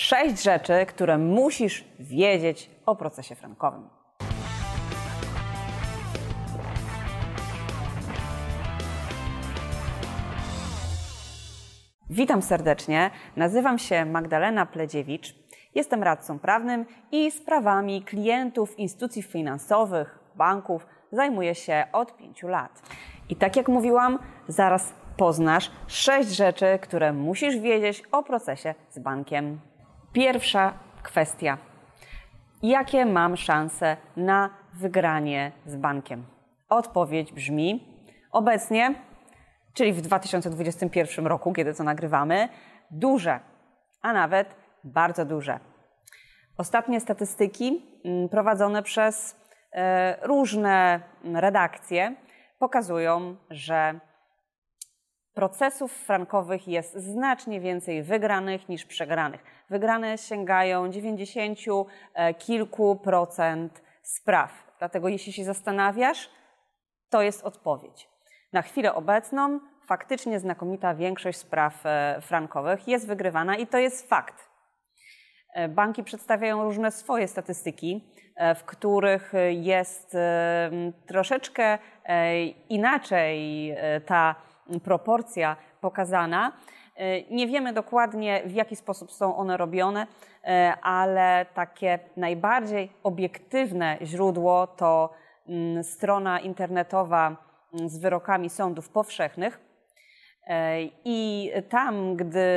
Sześć rzeczy, które musisz wiedzieć o procesie frankowym. Witam serdecznie. Nazywam się Magdalena Pledziewicz. Jestem radcą prawnym i sprawami klientów instytucji finansowych, banków zajmuję się od pięciu lat. I tak jak mówiłam, zaraz poznasz sześć rzeczy, które musisz wiedzieć o procesie z bankiem. Pierwsza kwestia. Jakie mam szanse na wygranie z bankiem? Odpowiedź brzmi: obecnie, czyli w 2021 roku, kiedy to nagrywamy, duże, a nawet bardzo duże. Ostatnie statystyki mm, prowadzone przez e, różne redakcje pokazują, że procesów frankowych jest znacznie więcej wygranych niż przegranych. Wygrane sięgają 90 e, kilku procent spraw. Dlatego jeśli się zastanawiasz, to jest odpowiedź. Na chwilę obecną faktycznie znakomita większość spraw e, frankowych jest wygrywana i to jest fakt. E, banki przedstawiają różne swoje statystyki, w których jest troszeczkę inaczej ta proporcja pokazana. E, nie wiemy dokładnie, w jaki sposób są one robione, e, ale takie najbardziej obiektywne źródło to mm, strona internetowa mm, z wyrokami sądów powszechnych. E, I tam, gdy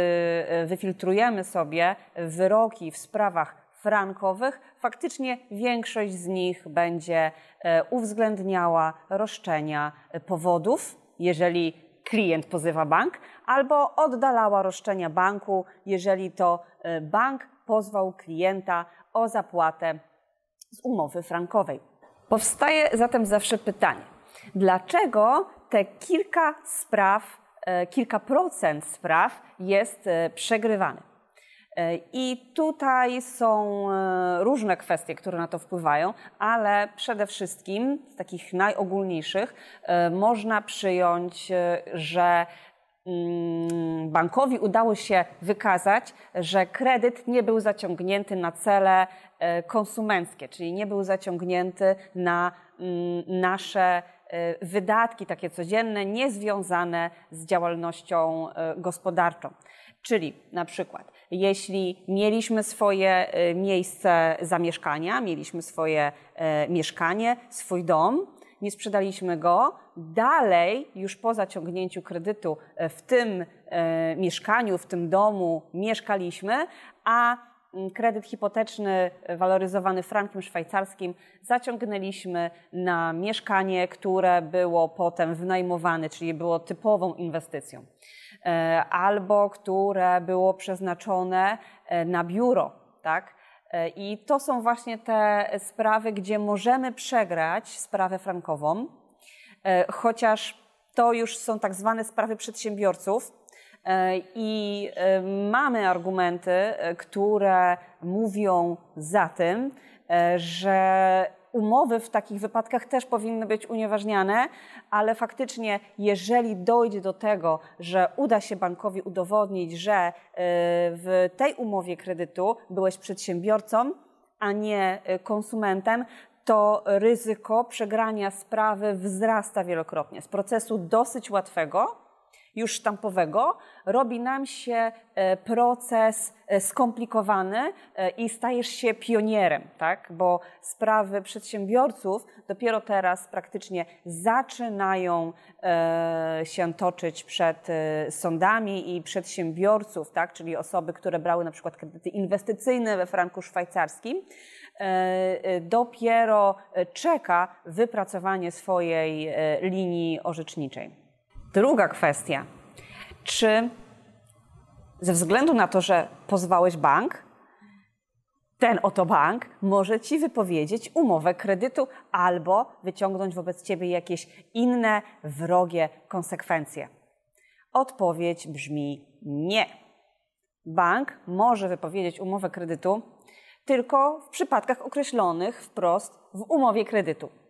wyfiltrujemy sobie wyroki w sprawach frankowych, faktycznie większość z nich będzie uwzględniała roszczenia powodów, jeżeli klient pozywa bank, albo oddalała roszczenia banku, jeżeli to e, bank pozwał klienta o zapłatę z umowy frankowej. Powstaje zatem zawsze pytanie, dlaczego te kilka spraw, e, kilka procent spraw jest e, przegrywanych? E, I tutaj są e, różne kwestie, które na to wpływają, ale przede wszystkim z takich najogólniejszych e, można przyjąć, że mm, bankowi udało się wykazać, że kredyt nie był zaciągnięty na cele konsumenckie, czyli nie był zaciągnięty na mm, nasze wydatki takie codzienne, niezwiązane z działalnością gospodarczą. Czyli na przykład, jeśli mieliśmy swoje y, miejsce zamieszkania, mieliśmy swoje y, mieszkanie, swój dom, nie sprzedaliśmy go, dalej już po zaciągnięciu kredytu y, w tym mieszkaniu, w tym domu mieszkaliśmy, a mm, kredyt hipoteczny waloryzowany frankiem szwajcarskim zaciągnęliśmy na mieszkanie, które było potem wynajmowane, czyli było typową inwestycją. E, albo które było przeznaczone e, na biuro, tak? E, I to są właśnie te sprawy, gdzie możemy przegrać sprawę frankową, chociaż to już są tak zwane sprawy przedsiębiorców. I mamy argumenty, które mówią za tym, że umowy w takich wypadkach też powinny być unieważniane, ale faktycznie, jeżeli dojdzie do tego, że uda się bankowi udowodnić, że y, w tej umowie kredytu byłeś przedsiębiorcą, a nie y, konsumentem, to ryzyko przegrania sprawy wzrasta wielokrotnie. Z procesu dosyć łatwego już sztampowego, robi nam się e, proces e, skomplikowany e, i stajesz się pionierem, tak? bo sprawy przedsiębiorców dopiero teraz praktycznie zaczynają się toczyć przed sądami i przedsiębiorców, tak? czyli osoby, które brały na przykład kredyty inwestycyjne we franku szwajcarskim, dopiero czeka wypracowanie swojej linii orzeczniczej. Druga kwestia. Czy ze względu na to, że pozwałeś bank, ten oto bank może ci wypowiedzieć umowę kredytu albo wyciągnąć wobec ciebie jakieś inne wrogie konsekwencje? Odpowiedź brzmi nie. Bank może wypowiedzieć umowę kredytu tylko w przypadkach określonych wprost w umowie kredytu.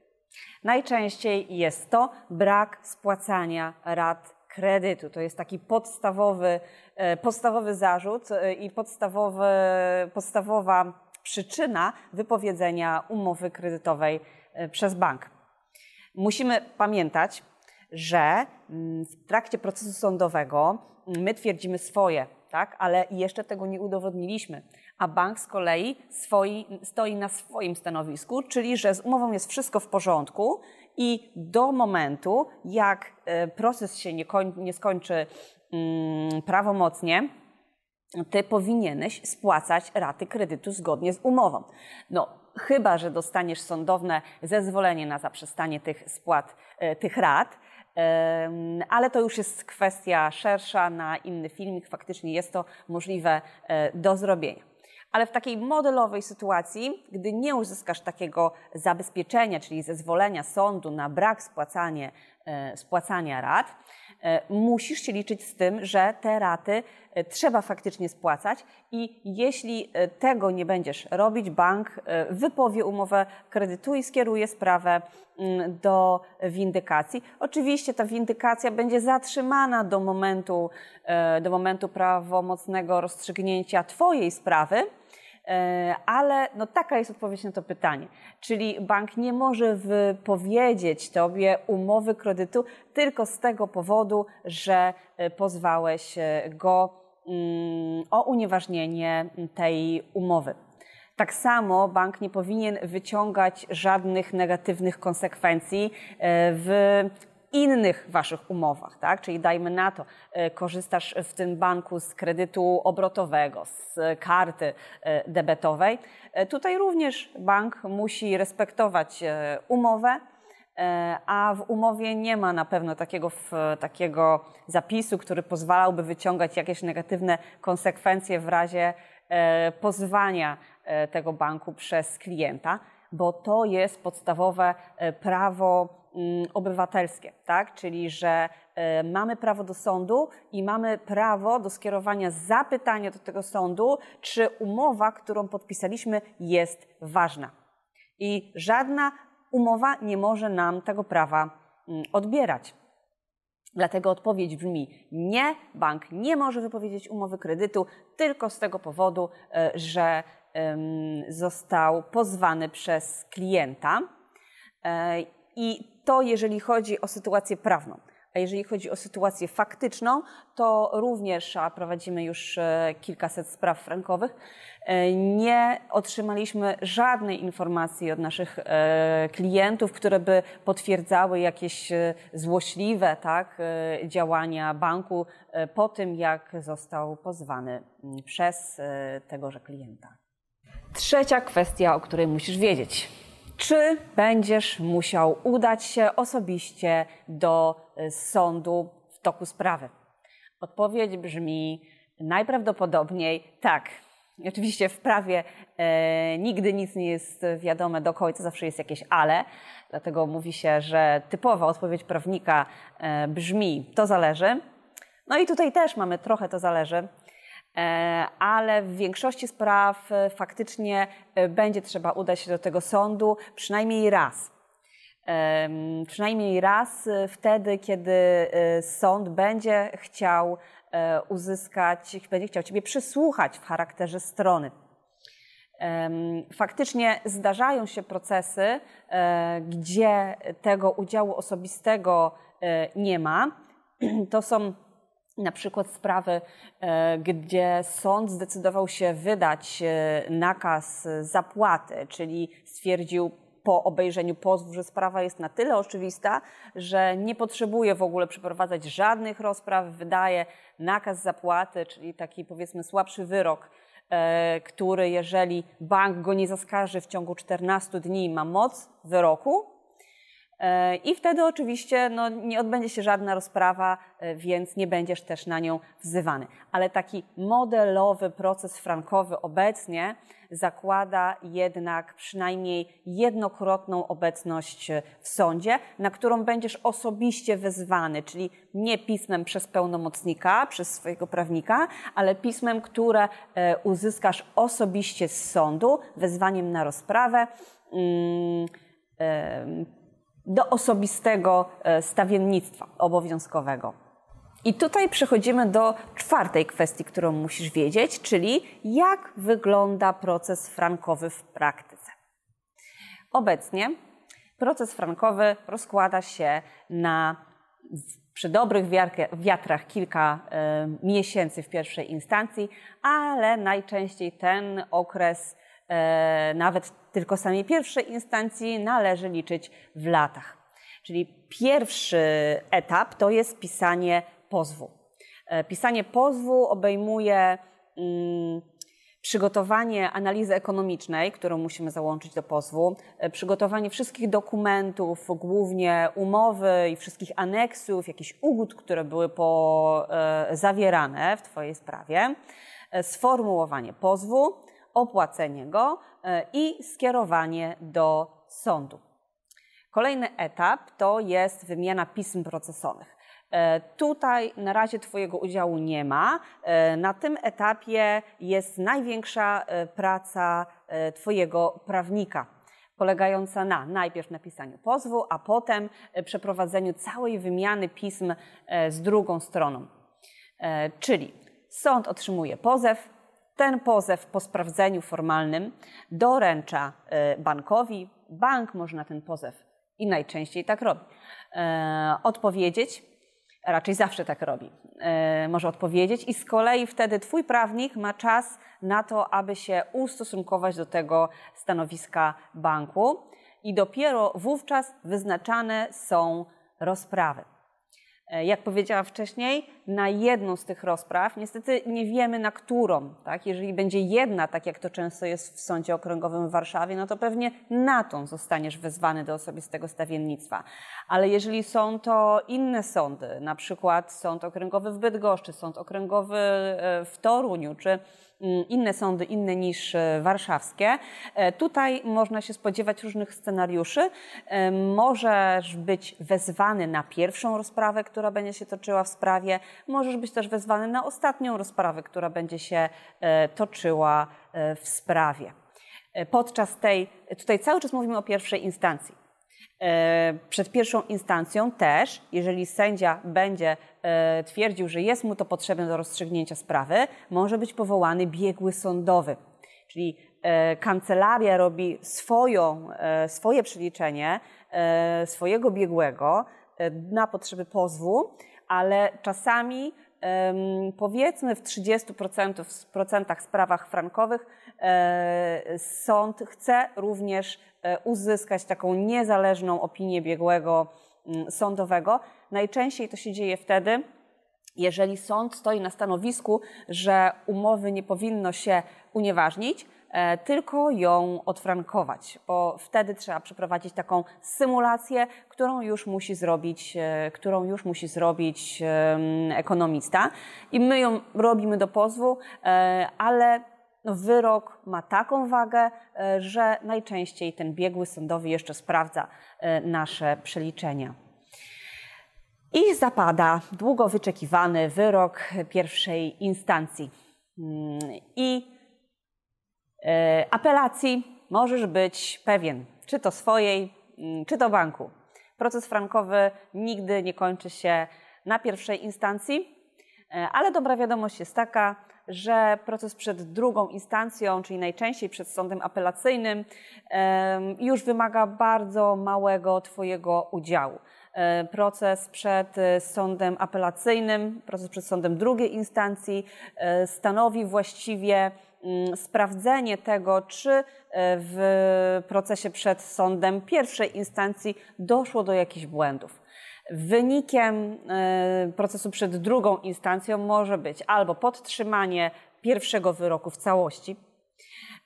Najczęściej jest to brak spłacania rat kredytu. To jest taki podstawowy, podstawowy zarzut i podstawowy, podstawowa przyczyna wypowiedzenia umowy kredytowej przez bank. Musimy pamiętać, że mm, w trakcie procesu sądowego my twierdzimy swoje, tak? ale jeszcze tego nie udowodniliśmy. A bank z kolei swoi, stoi na swoim stanowisku, czyli że z umową jest wszystko w porządku i do momentu, jak e, proces się nie, koń, nie skończy mm, prawomocnie, ty powinieneś spłacać raty kredytu zgodnie z umową. No, chyba, że dostaniesz sądowne zezwolenie na zaprzestanie tych spłat, e, tych rat, ale to już jest kwestia szersza na inny filmik. Faktycznie jest to możliwe e, do zrobienia. Ale w takiej modelowej sytuacji, gdy nie uzyskasz takiego zabezpieczenia, czyli zezwolenia sądu na brak spłacania, e, spłacania rat, e, musisz się liczyć z tym, że te raty e, trzeba faktycznie spłacać i jeśli tego nie będziesz robić, bank wypowie umowę kredytu i skieruje sprawę mm, do windykacji. Oczywiście ta windykacja będzie zatrzymana do momentu, do momentu prawomocnego rozstrzygnięcia Twojej sprawy, ale no taka jest odpowiedź na to pytanie. Czyli bank nie może wypowiedzieć Tobie umowy kredytu tylko z tego powodu, że e, pozwałeś e, go mm, o unieważnienie tej umowy. Tak samo bank nie powinien wyciągać żadnych negatywnych konsekwencji w innych waszych umowach, tak? Czyli dajmy na to, e, korzystasz w tym banku z kredytu obrotowego, z karty e, debetowej. E, tutaj również bank musi respektować umowę, a w umowie nie ma na pewno takiego, takiego zapisu, który pozwalałby wyciągać jakieś negatywne konsekwencje w razie pozwania tego banku przez klienta, bo to jest podstawowe prawo obywatelskie, tak? czyli że e, mamy prawo do sądu i mamy prawo do skierowania zapytania do tego sądu, czy umowa, którą podpisaliśmy, jest ważna. I żadna umowa nie może nam tego prawa mm, odbierać. Dlatego odpowiedź brzmi nie, bank nie może wypowiedzieć umowy kredytu tylko z tego powodu, e, że został pozwany przez klienta. E, I to jeżeli chodzi o sytuację prawną. A jeżeli chodzi o sytuację faktyczną, to również, a prowadzimy już e, kilkaset spraw frankowych, e, nie otrzymaliśmy żadnej informacji od naszych e, klientów, które by potwierdzały jakieś złośliwe tak, działania banku po tym, jak został pozwany przez tegoże klienta. Trzecia kwestia, o której musisz wiedzieć czy będziesz musiał udać się osobiście do e, sądu w toku sprawy? Odpowiedź brzmi najprawdopodobniej tak. Oczywiście w prawie e, nigdy nic nie jest wiadome do końca, zawsze jest jakieś ale, dlatego mówi się, że typowa odpowiedź prawnika e, brzmi to zależy. No i tutaj też mamy trochę to zależy, ale w większości spraw e, faktycznie e, będzie trzeba udać się do tego sądu przynajmniej raz. Przynajmniej raz wtedy, kiedy sąd będzie chciał uzyskać, będzie chciał Ciebie przysłuchać w charakterze strony. Faktycznie zdarzają się procesy, gdzie tego udziału osobistego nie ma. To są na przykład sprawy, e, gdzie sąd zdecydował się wydać e, nakaz zapłaty, czyli stwierdził po obejrzeniu pozwu, że sprawa jest na tyle oczywista, że nie potrzebuje w ogóle przeprowadzać żadnych rozpraw, wydaje nakaz zapłaty, czyli taki powiedzmy słabszy wyrok, e, który jeżeli bank go nie zaskarży w ciągu 14 dni ma moc wyroku, I wtedy oczywiście no, nie odbędzie się żadna rozprawa, e, więc nie będziesz też na nią wzywany. Ale taki modelowy proces frankowy obecnie zakłada jednak przynajmniej jednokrotną obecność w sądzie, na którą będziesz osobiście wezwany, czyli nie pismem przez pełnomocnika, przez swojego prawnika, ale pismem, które e, uzyskasz osobiście z sądu, wezwaniem na rozprawę. Mm, do osobistego e, stawiennictwa obowiązkowego. I tutaj przechodzimy do czwartej kwestii, którą musisz wiedzieć, czyli jak wygląda proces frankowy w praktyce. Obecnie proces frankowy rozkłada się na przy dobrych wiatrach kilka y, miesięcy w pierwszej instancji, ale najczęściej ten okres, nawet tylko samej pierwszej instancji, należy liczyć w latach. Czyli pierwszy etap to jest pisanie pozwu. E, pisanie pozwu obejmuje mm, przygotowanie analizy ekonomicznej, którą musimy załączyć do pozwu, e, przygotowanie wszystkich dokumentów, głównie umowy i wszystkich aneksów, jakichś ugód, które były po, e, zawierane w Twojej sprawie, sformułowanie pozwu, opłacenie go i skierowanie do sądu. Kolejny etap to jest wymiana pism procesowych. E, tutaj na razie Twojego udziału nie ma. E, na tym etapie jest największa e, praca Twojego prawnika, polegająca na najpierw napisaniu pozwu, a potem przeprowadzeniu całej wymiany pism z drugą stroną. Czyli sąd otrzymuje pozew, ten pozew po sprawdzeniu formalnym doręcza bankowi, bank może na ten pozew i najczęściej tak robi, odpowiedzieć raczej zawsze tak robi, e, może odpowiedzieć, i z kolei wtedy Twój prawnik ma czas na to, aby się ustosunkować do tego stanowiska banku, i dopiero wówczas wyznaczane są rozprawy. E, jak powiedziałam wcześniej, na jedną z tych rozpraw, niestety nie wiemy na którą. Tak? Jeżeli będzie jedna, tak jak to często jest w Sądzie Okręgowym w Warszawie, no to pewnie na tą zostaniesz wezwany do osobistego stawiennictwa. Ale jeżeli są to inne sądy, na przykład Sąd Okręgowy w Bydgoszczy, Sąd Okręgowy e, w Toruniu, czy inne sądy, inne niż e, warszawskie. E, tutaj można się spodziewać różnych scenariuszy. E, możesz być wezwany na pierwszą rozprawę, która będzie się toczyła w sprawie. Możesz być też wezwany na ostatnią rozprawę, która będzie się toczyła w sprawie. Podczas tej, tutaj cały czas mówimy o pierwszej instancji. E, przed pierwszą instancją też, jeżeli sędzia będzie e, twierdził, że jest mu to potrzebne do rozstrzygnięcia sprawy, może być powołany biegły sądowy. Czyli e, kancelaria robi swoją, swoje przeliczenie swojego biegłego na potrzeby pozwu, ale czasami powiedzmy w 30% sprawach frankowych sąd chce również E, uzyskać taką niezależną opinię biegłego mm, sądowego. Najczęściej to się dzieje wtedy, jeżeli sąd stoi na stanowisku, że umowy nie powinno się unieważnić, e, tylko ją odfrankować, bo wtedy trzeba przeprowadzić taką symulację, którą już musi zrobić, e, którą już musi zrobić ekonomista. I my ją robimy do pozwu, ale no, wyrok ma taką wagę, e, że najczęściej ten biegły sądowy jeszcze sprawdza e, nasze przeliczenia. I zapada długo wyczekiwany wyrok pierwszej instancji. Mm, I e, apelacji możesz być pewien, czy to swojej, mm, czy to banku. Proces frankowy nigdy nie kończy się na pierwszej instancji, ale dobra wiadomość jest taka, że proces przed drugą instancją, czyli najczęściej przed sądem apelacyjnym, już wymaga bardzo małego Twojego udziału. E, proces przed e, sądem apelacyjnym, proces przed sądem drugiej instancji e, stanowi właściwie mm, sprawdzenie tego, czy w procesie przed sądem pierwszej instancji doszło do jakichś błędów. Wynikiem e, procesu przed drugą instancją może być albo podtrzymanie pierwszego wyroku w całości,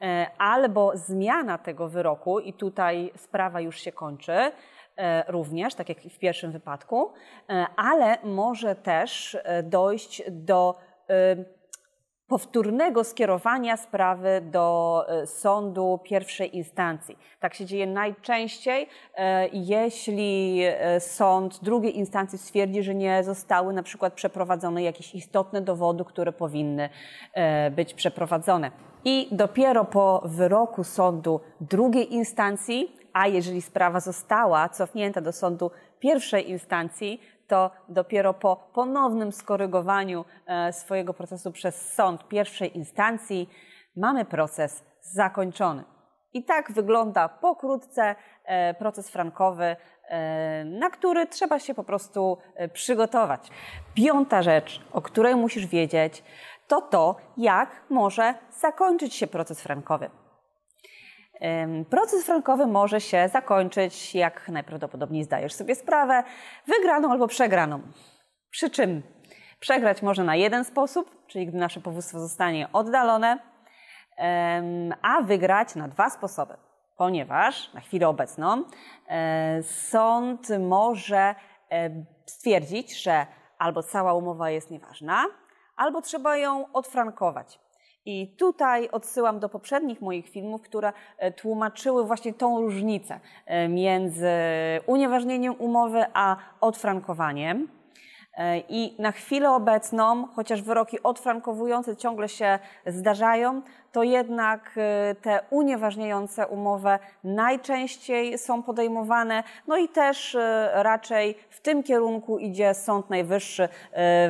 e, albo zmiana tego wyroku, i tutaj sprawa już się kończy, e, również, tak jak w pierwszym wypadku, ale może też dojść do powtórnego skierowania sprawy do e, sądu pierwszej instancji. Tak się dzieje najczęściej, e, jeśli e, sąd drugiej instancji stwierdzi, że nie zostały na przykład przeprowadzone jakieś istotne dowody, które powinny być przeprowadzone. I dopiero po wyroku sądu drugiej instancji, a jeżeli sprawa została cofnięta do sądu pierwszej instancji, to dopiero po ponownym skorygowaniu e, swojego procesu przez sąd pierwszej instancji mamy proces zakończony. I tak wygląda pokrótce e, proces frankowy, na który trzeba się po prostu przygotować. Piąta rzecz, o której musisz wiedzieć, to to, jak może zakończyć się proces frankowy. Proces frankowy może się zakończyć, jak najprawdopodobniej zdajesz sobie sprawę, wygraną albo przegraną. Przy czym przegrać może na jeden sposób, czyli gdy nasze powództwo zostanie oddalone, a wygrać na dwa sposoby, ponieważ na chwilę obecną e, sąd może e, stwierdzić, że albo cała umowa jest nieważna, albo trzeba ją odfrankować. I tutaj odsyłam do poprzednich moich filmów, które e, tłumaczyły właśnie tą różnicę e, między unieważnieniem umowy a odfrankowaniem. E, I na chwilę obecną, chociaż wyroki odfrankowujące ciągle się zdarzają, to jednak e, te unieważniające umowę najczęściej są podejmowane, no i też e, raczej w tym kierunku idzie Sąd Najwyższy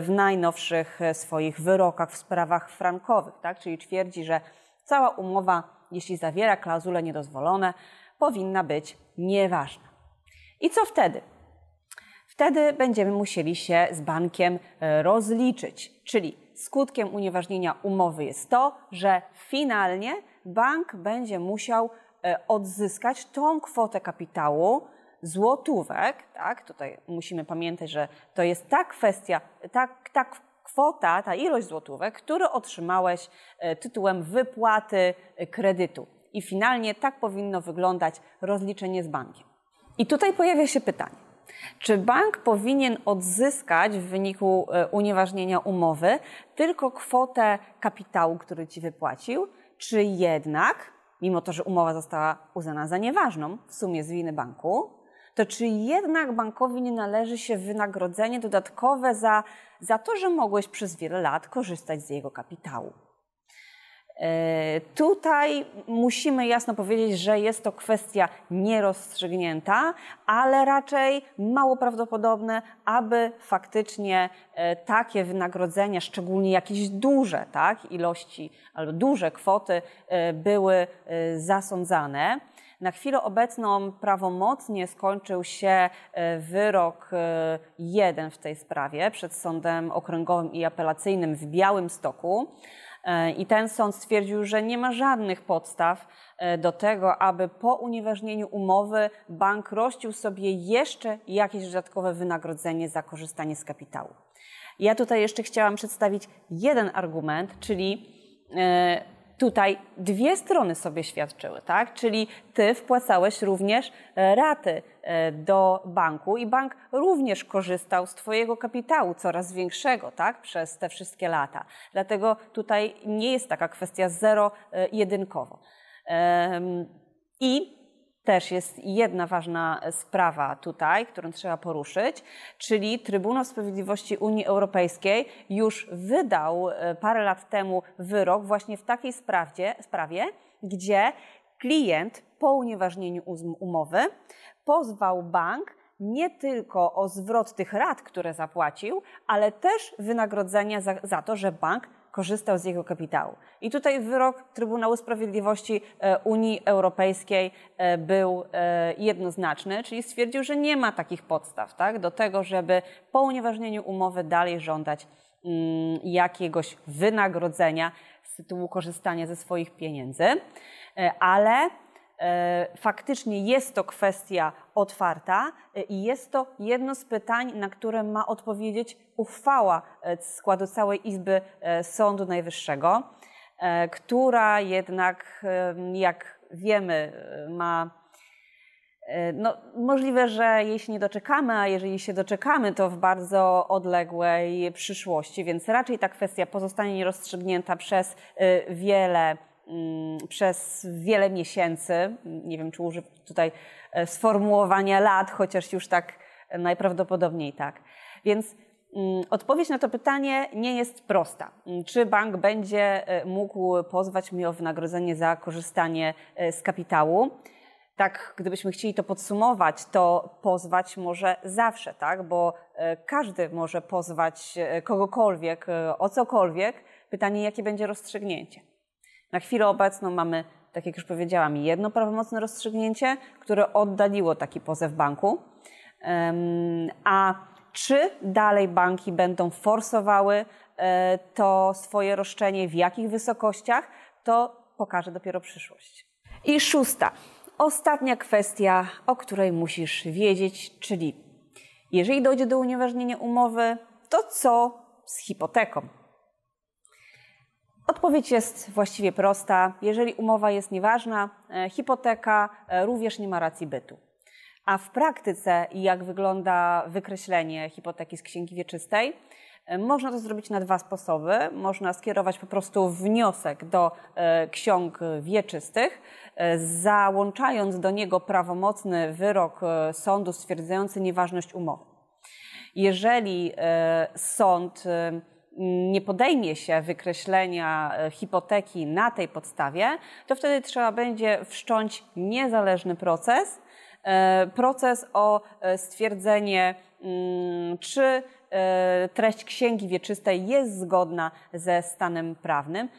w najnowszych swoich wyrokach w sprawach frankowych, tak? czyli twierdzi, że cała umowa, jeśli zawiera klauzule niedozwolone, powinna być nieważna. I co wtedy? Wtedy będziemy musieli się z bankiem e, rozliczyć. Czyli skutkiem unieważnienia umowy jest to, że finalnie bank będzie musiał e, odzyskać tą kwotę kapitału, złotówek, tak? Tutaj musimy pamiętać, że to jest ta kwestia, ta, ta kwota, ta ilość złotówek, które otrzymałeś e, tytułem wypłaty kredytu. I finalnie tak powinno wyglądać rozliczenie z bankiem. I tutaj pojawia się pytanie. Czy bank powinien odzyskać w wyniku e, unieważnienia umowy tylko kwotę kapitału, który ci wypłacił, czy jednak, mimo to, że umowa została uznana za nieważną w sumie z winy banku, to czy jednak bankowi nie należy się wynagrodzenie dodatkowe za, za to, że mogłeś przez wiele lat korzystać z jego kapitału? E, tutaj musimy jasno powiedzieć, że jest to kwestia nierozstrzygnięta, ale raczej mało prawdopodobne, aby faktycznie e, takie wynagrodzenia, szczególnie jakieś duże tak, ilości albo duże kwoty e, były zasądzane. Na chwilę obecną prawomocnie skończył się wyrok jeden w tej sprawie przed Sądem Okręgowym i Apelacyjnym w Białymstoku. E, I ten sąd stwierdził, że nie ma żadnych podstaw e, do tego, aby po unieważnieniu umowy bank rościł sobie jeszcze jakieś dodatkowe wynagrodzenie za korzystanie z kapitału. Ja tutaj jeszcze chciałam przedstawić jeden argument, czyli e, tutaj dwie strony sobie świadczyły, tak? Czyli ty wpłacałeś również e, raty e, do banku i bank również korzystał z twojego kapitału coraz większego, tak? Przez te wszystkie lata. Dlatego tutaj nie jest taka kwestia zero-jedynkowo. I też jest jedna ważna sprawa tutaj, którą trzeba poruszyć, czyli Trybunał Sprawiedliwości Unii Europejskiej już wydał e, parę lat temu wyrok właśnie w takiej sprawie, sprawie gdzie klient po unieważnieniu umowy pozwał bank nie tylko o zwrot tych rat, które zapłacił, ale też wynagrodzenia za, za to, że bank korzystał z jego kapitału. I tutaj wyrok Trybunału Sprawiedliwości e, Unii Europejskiej e, był e, jednoznaczny, czyli stwierdził, że nie ma takich podstaw tak, do tego, żeby po unieważnieniu umowy dalej żądać mm, jakiegoś wynagrodzenia z tytułu korzystania ze swoich pieniędzy, ale faktycznie jest to kwestia otwarta e, i jest to jedno z pytań, na które ma odpowiedzieć uchwała e, składu całej Izby Sądu Najwyższego, która jednak, jak wiemy, ma no, możliwe, że jej się nie doczekamy, a jeżeli się doczekamy, to w bardzo odległej przyszłości, więc raczej ta kwestia pozostanie nierozstrzygnięta przez wiele przez wiele miesięcy. Nie wiem, czy użyć tutaj e, sformułowania lat, chociaż już tak najprawdopodobniej tak. Więc mm, Odpowiedź na to pytanie nie jest prosta. Mm, czy bank będzie e, mógł pozwać mnie o wynagrodzenie za korzystanie e, z kapitału? Tak, gdybyśmy chcieli to podsumować, to pozwać może zawsze, tak? Bo e, każdy może pozwać e, kogokolwiek e, o cokolwiek. Pytanie, jakie będzie rozstrzygnięcie. Na chwilę obecną mamy, tak jak już powiedziałam, jedno prawomocne rozstrzygnięcie, które oddaliło taki pozew banku. A czy dalej banki będą forsowały to swoje roszczenie, w jakich wysokościach, to pokaże dopiero przyszłość. I szósta, ostatnia kwestia, o której musisz wiedzieć, czyli jeżeli dojdzie do unieważnienia umowy, to co z hipoteką? Odpowiedź jest właściwie prosta. Jeżeli umowa jest nieważna, e, hipoteka e, również nie ma racji bytu. A w praktyce, jak wygląda wykreślenie hipoteki z księgi wieczystej? E, można to zrobić na dwa sposoby. Można skierować po prostu wniosek do ksiąg wieczystych, załączając do niego prawomocny wyrok sądu stwierdzający nieważność umowy. Jeżeli sąd nie podejmie się wykreślenia e, hipoteki na tej podstawie, to wtedy trzeba będzie wszcząć niezależny proces, e, proces o e, stwierdzenie, mm, czy treść księgi wieczystej jest zgodna ze stanem prawnym.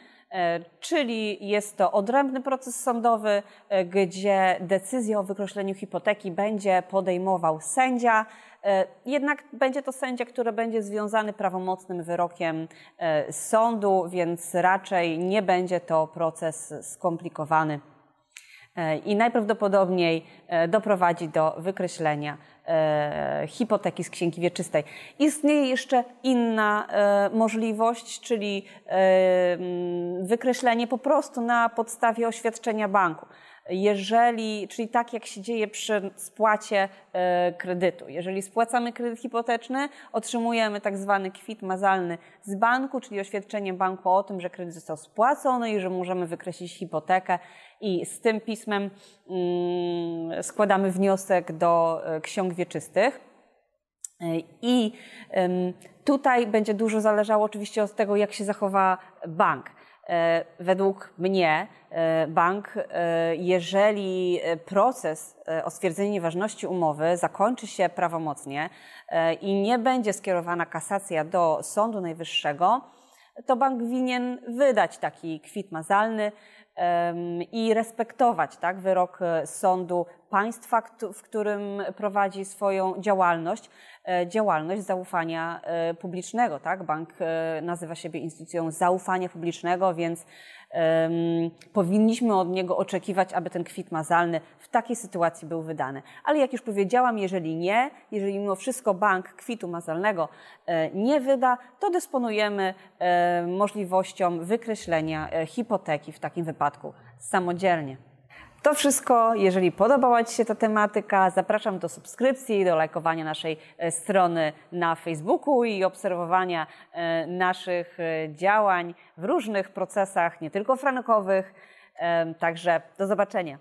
Czyli jest to odrębny proces sądowy, gdzie decyzję o wykreśleniu hipoteki będzie podejmował sędzia, E, jednak będzie to sędzia, który będzie związany prawomocnym wyrokiem e, sądu, więc raczej nie będzie to proces skomplikowany. e, i najprawdopodobniej doprowadzi do wykreślenia hipoteki z księgi wieczystej. Istnieje jeszcze inna możliwość, czyli wykreślenie po prostu na podstawie oświadczenia banku jeżeli, czyli tak jak się dzieje przy spłacie e, kredytu. Jeżeli spłacamy kredyt hipoteczny, otrzymujemy tak zwany kwit mazalny z banku, czyli oświadczenie banku o tym, że kredyt został spłacony i że możemy wykreślić hipotekę i z tym pismem mm, składamy wniosek do e, ksiąg wieczystych. E, I tutaj będzie dużo zależało oczywiście od tego, jak się zachowa bank. E, według mnie e, bank, e, jeżeli proces o stwierdzenie nieważności umowy zakończy się prawomocnie i nie będzie skierowana kasacja do Sądu Najwyższego, to bank winien wydać taki kwit mazalny i respektować tak, wyrok sądu państwa, w którym prowadzi swoją działalność, e, działalność zaufania e, publicznego. Tak? Bank e, nazywa siebie instytucją zaufania publicznego, więc um, powinniśmy od niego oczekiwać, aby ten kwit mazalny w takiej sytuacji był wydany. Ale jak już powiedziałam, jeżeli nie, jeżeli mimo wszystko bank kwitu mazalnego nie wyda, to dysponujemy możliwością wykreślenia hipoteki w takim wypadku samodzielnie. To wszystko. Jeżeli podobała Ci się ta tematyka, zapraszam do subskrypcji, do lajkowania naszej e, strony na Facebooku i obserwowania e, naszych e, działań w różnych procesach, nie tylko frankowych. Także do zobaczenia.